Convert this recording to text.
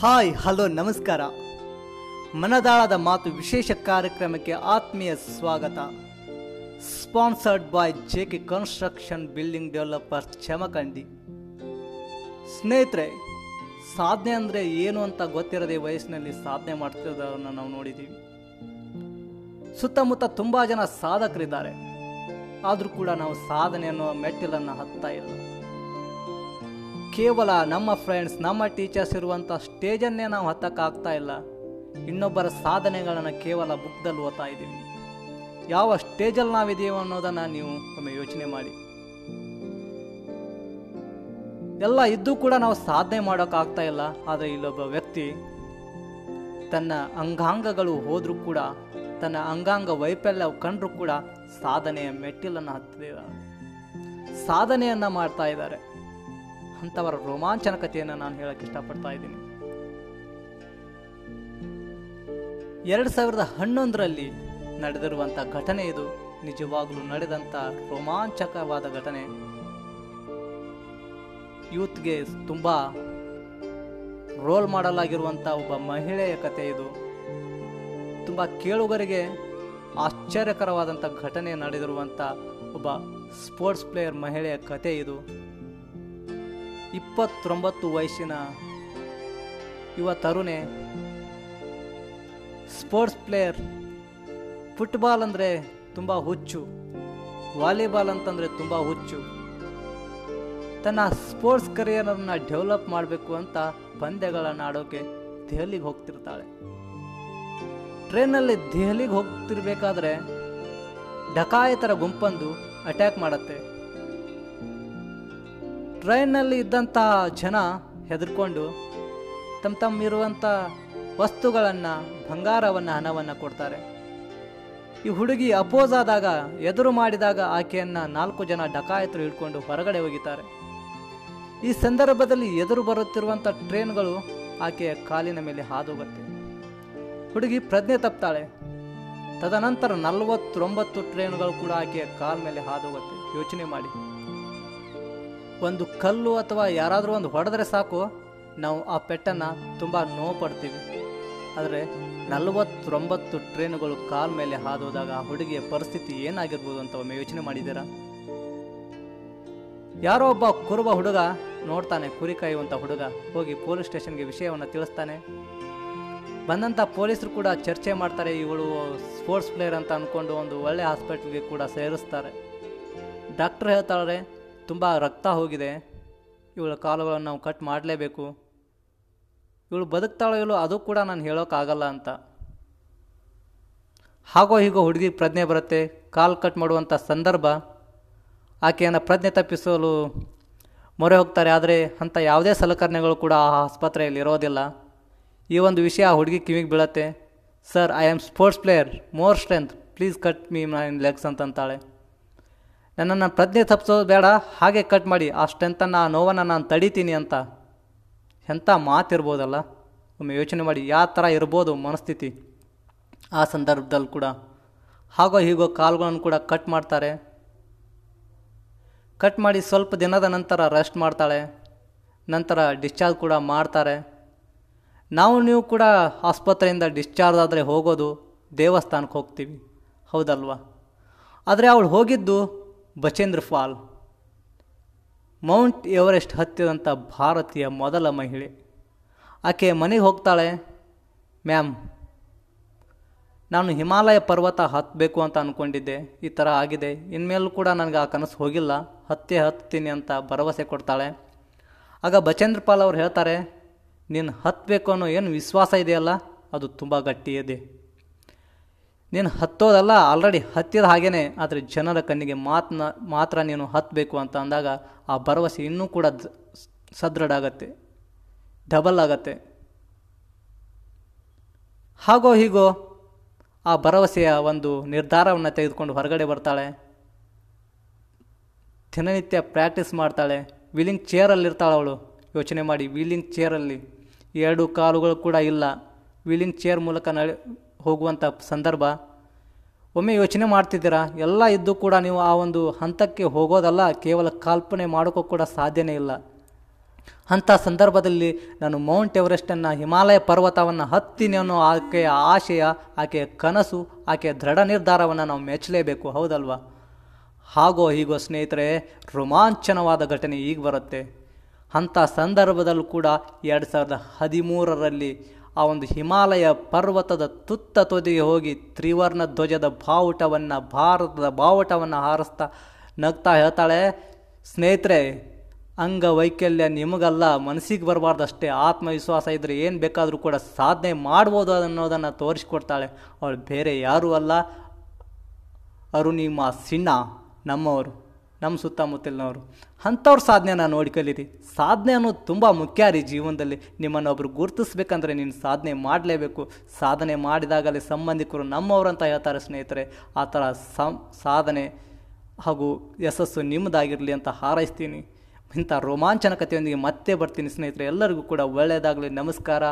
Hi, hello, ನಮಸ್ಕಾರ. ಮನದಾಳದ ಮಾತು ವಿಶೇಷ ಕಾರ್ಯಕ್ರಮಕ್ಕೆ ಆತ್ಮೀಯ ಸ್ವಾಗತ. Sponsored by J K construction building developer ಚಮಕಂಡಿ ಸ್ನೇಹಿತರೆ, ಸಾಧನೆ ಅಂದರೆ ಏನು ಅಂತ ಗೊತ್ತಿರದೆ ವಯಸ್ಸಿನಲ್ಲಿ ಸಾಧನೆ ಮಾಡ್ತಿರೋದನ್ನು ನಾವು ನೋಡಿದ್ದೀವಿ ಸುತ್ತಮುತ್ತ ತುಂಬ ಜನ ಸಾಧಕರಿದ್ದಾರೆ. ಆದರೂ ಕೂಡ ನಾವು ಸಾಧನೆ ಅನ್ನೋ ಮೆಟ್ಟಿಲನ್ನು ಹತ್ತಾ ಇಲ್ಲ ಕೇವಲ ನಮ್ಮ ಫ್ರೆಂಡ್ಸ್ ನಮ್ಮ ಟೀಚರ್ಸ್ ಇರುವಂಥ ಸ್ಟೇಜನ್ನೇ ನಾವು ಹತ್ತಕ್ಕಾಗ್ತಾ ಇಲ್ಲ. ಇನ್ನೊಬ್ಬರ ಸಾಧನೆಗಳನ್ನು ಕೇವಲ ಬುಕ್ದಲ್ಲಿ ಓದ್ತಾ ಇದ್ದೀವಿ. ಯಾವ ಸ್ಟೇಜಲ್ಲಿ ನಾವಿದ್ದೀವಿ ಅನ್ನೋದನ್ನು ನೀವು ಒಮ್ಮೆ ಯೋಚನೆ ಮಾಡಿ. ಎಲ್ಲ ಇದ್ದು ಕೂಡ ನಾವು ಸಾಧನೆ ಮಾಡೋಕ್ಕಾಗ್ತಾ ಇಲ್ಲ, ಆದರೆ ಇಲ್ಲೊಬ್ಬ ವ್ಯಕ್ತಿ ತನ್ನ ಅಂಗಾಂಗಗಳು ಹೋದರೂ ಕೂಡ, ತನ್ನ ಅಂಗಾಂಗ ವೈಫಲ್ಯ ಕಂಡರೂ ಕೂಡ ಸಾಧನೆಯ ಮೆಟ್ಟಿಲನ್ನು ಹತ್ತಿದ್ದಾರೆ ಸಾಧನೆಯನ್ನು ಮಾಡ್ತಾ ಇದ್ದಾರೆ. ಅಂಥವರ ರೋಮಾಂಚನಕತೆಯನ್ನು ನಾನು ಹೇಳಕ್ಕೆ ಇಷ್ಟಪಡ್ತಾ ಇದ್ದೀನಿ. ಎರಡು ಸಾವಿರದ ಹನ್ನೊಂದರಲ್ಲಿ ನಡೆದಿರುವಂಥ ಘಟನೆ ಇದು. ನಿಜವಾಗ್ಲೂ ನಡೆದಂಥ ರೋಮಾಂಚಕವಾದ ಘಟನೆ. ಯೂತ್ಗೆ ತುಂಬ ರೋಲ್ ಮಾಡಲ್ ಆಗಿರುವಂಥ ಒಬ್ಬ ಮಹಿಳೆಯ ಕತೆ ಇದು. ತುಂಬ ಕೇಳುಗರಿಗೆ ಆಶ್ಚರ್ಯಕರವಾದಂಥ ಘಟನೆ ನಡೆದಿರುವಂಥ ಒಬ್ಬ ಸ್ಪೋರ್ಟ್ಸ್ ಪ್ಲೇಯರ್ ಮಹಿಳೆಯ ಕತೆ ಇದು. ಇಪ್ಪತ್ತೊಂಬತ್ತು ವಯಸ್ಸಿನ ಯುವ ತರುಣೆ, ಸ್ಪೋರ್ಟ್ಸ್ ಪ್ಲೇಯರ್, ಫುಟ್ಬಾಲ್ ಅಂದರೆ ತುಂಬ ಹುಚ್ಚು, ವಾಲಿಬಾಲ್ ಅಂತಂದರೆ ತುಂಬ ಹುಚ್ಚು. ತನ್ನ ಸ್ಪೋರ್ಟ್ಸ್ ಕರಿಯರನ್ನು ಡೆವಲಪ್ ಮಾಡಬೇಕು ಅಂತ ಪಂದ್ಯಗಳನ್ನು ಆಡೋಕೆ ದೆಹಲಿಗೆ ಹೋಗ್ತಿರ್ತಾಳೆ. ಟ್ರೈನಲ್ಲಿ ದೆಹಲಿಗೆ ಹೋಗ್ತಿರ್ಬೇಕಾದ್ರೆ ಡಕಾಯತರ ಗುಂಪಂದು ಅಟ್ಯಾಕ್ ಮಾಡತ್ತೆ. ಟ್ರೈನ್ನಲ್ಲಿ ಇದ್ದಂಥ ಜನ ಹೆದರ್ಕೊಂಡು ತಮ್ಮ ತಮ್ಮಿರುವಂಥ ವಸ್ತುಗಳನ್ನು, ಬಂಗಾರವನ್ನು, ಹಣವನ್ನು ಕೊಡ್ತಾರೆ. ಈ ಹುಡುಗಿ ಅಪೋಸ್ ಆದಾಗ, ಎದುರು ಮಾಡಿದಾಗ ಆಕೆಯನ್ನು ನಾಲ್ಕು ಜನ ಡಕಾಯತರು ಹಿಡ್ಕೊಂಡು ಹೊರಗಡೆ ಹೋಗಿದ್ದಾರೆ. ಈ ಸಂದರ್ಭದಲ್ಲಿ ಎದುರು ಬರುತ್ತಿರುವಂಥ ಟ್ರೈನ್ಗಳು ಆಕೆಯ ಕಾಲಿನ ಮೇಲೆ ಹಾದುಗತ್ತೆ ಹುಡುಗಿ ಪ್ರಜ್ಞೆ ತಪ್ತಾಳೆ. ತದನಂತರ ನಲವತ್ತೊಂಬತ್ತು ಟ್ರೈನ್ಗಳು ಕೂಡ ಆಕೆಯ ಕಾಲ ಮೇಲೆ ಹಾದುಗತ್ತೆ ಯೋಚನೆ ಮಾಡಿ. ಒಂದು ಕಲ್ಲು ಅಥವಾ ಯಾರಾದರೂ ಒಂದು ಹೊಡೆದ್ರೆ ಸಾಕು, ನಾವು ಆ ಪೆಟ್ಟನ್ನು ತುಂಬ ನೋವು ಪಡ್ತೀವಿ ಆದರೆ ನಲವತ್ತೊಂಬತ್ತು ಟ್ರೈನುಗಳು ಕಾಲ್ ಮೇಲೆ ಹಾದೋದಾಗ ಆ ಹುಡುಗಿಯ ಪರಿಸ್ಥಿತಿ ಏನಾಗಿರ್ಬೋದು ಅಂತ ಒಮ್ಮೆ ಯೋಚನೆ ಮಾಡಿದ್ದೀರಾ? ಯಾರೋ ಒಬ್ಬ ಕುರುಬ ಹುಡುಗ ನೋಡ್ತಾನೆ, ಕುರಿ ಕಾಯುವಂಥ ಹುಡುಗ ಹೋಗಿ ಪೊಲೀಸ್ ಸ್ಟೇಷನ್ಗೆ ವಿಷಯವನ್ನು ತಿಳಿಸ್ತಾನೆ. ಬಂದಂಥ ಪೊಲೀಸರು ಕೂಡ ಚರ್ಚೆ ಮಾಡ್ತಾರೆ, ಇವಳು ಸ್ಪೋರ್ಟ್ಸ್ ಪ್ಲೇಯರ್ ಅಂತ ಅಂದ್ಕೊಂಡು ಒಂದು ಒಳ್ಳೆ ಹಾಸ್ಪಿಟ್ಲ್ಗೆ ಕೂಡ ಸೇರಿಸ್ತಾರೆ. ಡಾಕ್ಟ್ರ್ ಹೇಳ್ತಾಳೆ ತುಂಬ ರಕ್ತ ಹೋಗಿದೆ. ಇವಳ ಕಾಲುಗಳನ್ನು ನಾವು ಕಟ್ ಮಾಡಲೇಬೇಕು. ಇವಳು ಬದುಕ್ತಾಳೋ ಇಲ್ಲೋ ಅದು ಕೂಡ ನಾನು ಹೇಳೋಕ್ಕಾಗಲ್ಲ ಅಂತ. ಹಾಗೋ ಹೀಗೋ ಹುಡುಗಿ ಪ್ರಜ್ಞೆ ಬರುತ್ತೆ. ಕಾಲು ಕಟ್ ಮಾಡುವಂಥ ಸಂದರ್ಭ. ಆಕೆಯನ್ನು ಪ್ರಜ್ಞೆ ತಪ್ಪಿಸಲು ಮೊರೆ ಹೋಗ್ತಾರೆ. ಆದರೆ ಅಂಥ ಯಾವುದೇ ಸಲಕರಣೆಗಳು ಕೂಡ ಆ ಆಸ್ಪತ್ರೆಯಲ್ಲಿ ಇರೋದಿಲ್ಲ. ಈ ಒಂದು ವಿಷಯ ಆ ಹುಡುಗಿ ಕಿವಿಗೆ ಬೀಳತ್ತೆ. Sir I am sports player more strength please cut me my legs ಅಂತಂತಾಳೆ. ನನ್ನನ್ನು ಪ್ರಜ್ಞೆ ತಪ್ಪಿಸೋದು ಬೇಡ, ಹಾಗೆ ಕಟ್ ಮಾಡಿ ಆ ಸ್ಟ್ರೆಂತನ್ನು ಆ ನೋವನ್ನು ನಾನು ತಡಿತೀನಿ ಅಂತ. ಎಂಥ ಮಾತಿರ್ಬೋದಲ್ಲ? ಒಮ್ಮೆ ಯೋಚನೆ ಮಾಡಿ ಯಾವ ಥರ ಇರ್ಬೋದು ಮನಸ್ಥಿತಿ. ಆ ಸಂದರ್ಭದಲ್ಲಿ ಕೂಡ. ಹಾಗೋ ಹೀಗೋ ಕಾಲುಗಳನ್ನು ಕೂಡ ಕಟ್ ಮಾಡ್ತಾರೆ. ಕಟ್ ಮಾಡಿ ಸ್ವಲ್ಪ ದಿನದ ನಂತರ ರೆಸ್ಟ್ ಮಾಡ್ತಾಳೆ. ನಂತರ ಡಿಸ್ಚಾರ್ಜ್ ಕೂಡ ಮಾಡ್ತಾರೆ. ನಾವು ನೀವು ಕೂಡ ಆಸ್ಪತ್ರೆಯಿಂದ ಡಿಸ್ಚಾರ್ಜ್ ಆದರೆ ಹೋಗೋದು ದೇವಸ್ಥಾನಕ್ಕೆ ಹೋಗ್ತೀವಿ. ಹೌದಲ್ವಾ? ಆದರೆ ಅವಳು ಹೋಗಿದ್ದು ಬಚೇಂದ್ರ ಫಾಲ್. ಮೌಂಟ್ ಎವರೆಸ್ಟ್ ಹತ್ತಿದಂಥ ಭಾರತೀಯ ಮೊದಲ ಮಹಿಳೆ. ಆಕೆ ಮನೆಗೆ ಹೋಗ್ತಾಳೆ, ಮ್ಯಾಮ್, ನಾನು ಹಿಮಾಲಯ ಪರ್ವತ ಹತ್ತಬೇಕು ಅಂತ ಅಂದ್ಕೊಂಡಿದ್ದೆ ಈ ಥರ ಆಗಿದೆ. ಇನ್ಮೇಲೂ ಕೂಡ ನನಗೆ ಆ ಕನಸು ಹೋಗಿಲ್ಲ, ಹತ್ತೆ ಹತ್ತೀನಿ ಅಂತ ಭರವಸೆ ಕೊಡ್ತಾಳೆ. ಆಗ ಬಚೇಂದ್ರ ಪಾಲ್ ಅವ್ರು ಹೇಳ್ತಾರೆ, ನೀನು ಹತ್ತಬೇಕು ಅನ್ನೋ ಏನು ವಿಶ್ವಾಸ ಇದೆಯಲ್ಲ, ಅದು ತುಂಬ ಗಟ್ಟಿ ಇದೆ ನೀನು ಹತ್ತೋದಲ್ಲ ಆಲ್ರೆಡಿ ಹತ್ತಿದ ಹಾಗೇ ಆದರೆ ಜನರ ಕಣ್ಣಿಗೆ ಮಾತನ್ನ ಮಾತ್ರ ನೀನು ಹತ್ತಬೇಕು ಅಂತ ಅಂದಾಗ ಆ ಭರವಸೆ ಇನ್ನೂ ಕೂಡ ಸದೃಢ ಆಗತ್ತೆ ಡಬಲ್ ಆಗತ್ತೆ. ಹಾಗೋ ಹೀಗೋ, ಆ ಭರವಸೆಯ ಒಂದು ನಿರ್ಧಾರವನ್ನು ತೆಗೆದುಕೊಂಡು ಹೊರಗಡೆ ಬರ್ತಾಳೆ. ದಿನನಿತ್ಯ ಪ್ರಾಕ್ಟೀಸ್ ಮಾಡ್ತಾಳೆ. ವೀಲಿಂಗ್ ಚೇರಲ್ಲಿ ಇರ್ತಾಳೆ ಅವಳು. ಯೋಚನೆ ಮಾಡಿ ವೀಲಿಂಗ್ ಚೇರಲ್ಲಿ ಎರಡು ಕಾಲುಗಳು ಕೂಡ ಇಲ್ಲ. ವೀಲಿಂಗ್ ಚೇರ್ ಮೂಲಕ ನಡೆ ಹೋಗುವಂಥ ಸಂದರ್ಭ. ಒಮ್ಮೆ ಯೋಚನೆ ಮಾಡ್ತಿದ್ದೀರಾ? ಎಲ್ಲ ಇದ್ದು ಕೂಡ ನೀವು ಆ ಒಂದು ಹಂತಕ್ಕೆ ಹೋಗೋದಲ್ಲ, ಕೇವಲ ಕಲ್ಪನೆ ಮಾಡೋಕ್ಕೂ ಕೂಡ ಸಾಧ್ಯನೇ ಇಲ್ಲ. ಅಂಥ ಸಂದರ್ಭದಲ್ಲಿ ನಾನು ಮೌಂಟ್ ಎವರೆಸ್ಟನ್ನು ಹಿಮಾಲಯ ಪರ್ವತವನ್ನು ಹತ್ತಿನಿ ಅನ್ನೋ ಆಕೆಯ ಆಶಯ ಆಕೆಯ ಕನಸು ಆಕೆಯ ದೃಢ ನಿರ್ಧಾರವನ್ನು ನಾವು ಮೆಚ್ಚಲೇಬೇಕು, ಹೌದಲ್ವಾ? ಹಾಗೋ ಹೀಗೋ ಸ್ನೇಹಿತರೆ, ರೋಮಾಂಚನವಾದ ಘಟನೆ ಈಗ ಬರುತ್ತೆ. ಅಂಥ ಸಂದರ್ಭದಲ್ಲೂ ಕೂಡ ಎರಡು ಸಾವಿರದ ಹದಿಮೂರರಲ್ಲಿ ಆ ಒಂದು ಹಿಮಾಲಯ ಪರ್ವತದ ತುತ್ತ ತೊದಿಗೆ ಹೋಗಿ ತ್ರಿವರ್ಣ ಧ್ವಜದ ಬಾವುಟವನ್ನು, ಭಾರತದ ಬಾವುಟವನ್ನು ಹಾರಿಸ್ತಾ ನಗ್ತಾ ಹೇಳ್ತಾಳೆ, ಸ್ನೇಹಿತರೆ, ಅಂಗವೈಕಲ್ಯ ನಿಮಗಲ್ಲ, ಮನಸ್ಸಿಗೆ ಬರಬಾರ್ದಷ್ಟೇ, ಆತ್ಮವಿಶ್ವಾಸ ಇದ್ದರೆ ಏನು ಬೇಕಾದರೂ ಕೂಡ ಸಾಧನೆ ಮಾಡ್ಬೋದು ಅನ್ನೋದನ್ನು ತೋರಿಸ್ಕೊಡ್ತಾಳೆ. ಅವಳು, ಬೇರೆ ಯಾರೂ ಅಲ್ಲ, ಅರುಣಿಮಾ ಸಿನ್ಹಾ, ನಮ್ಮವರು. ನಮ್ಮ ಸುತ್ತಮುತ್ತಲಿನವರು. ಅಂಥವ್ರ ಸಾಧನೆನ ನೋಡಿ ಕಲೀರಿ ಸಾಧನೆ ಅನ್ನೋದು ತುಂಬ ಮುಖ್ಯ ರೀ ಜೀವನದಲ್ಲಿ. ನಿಮ್ಮನ್ನು ಒಬ್ರು ಗುರುತಿಸ್ಬೇಕಂದ್ರೆ ನೀನು ಸಾಧನೆ ಮಾಡಲೇಬೇಕು. ಸಾಧನೆ ಮಾಡಿದಾಗಲೇ ಸಂಬಂಧಿಕರು ನಮ್ಮವರಂತ ಹೇಳ್ತಾರೆ ಸ್ನೇಹಿತರೆ, ಆ ಥರ ಸಾಧನೆ ಹಾಗೂ ಯಶಸ್ಸು ನಿಮ್ಮದಾಗಿರಲಿ ಅಂತ ಹಾರೈಸ್ತೀನಿ. ಇಂಥ ರೋಮಾಂಚನ ಕಥೆಯೊಂದಿಗೆ ಮತ್ತೆ ಬರ್ತೀನಿ ಸ್ನೇಹಿತರೆ. ಎಲ್ಲರಿಗೂ ಕೂಡ ಒಳ್ಳೆಯದಾಗಲಿ. ನಮಸ್ಕಾರ.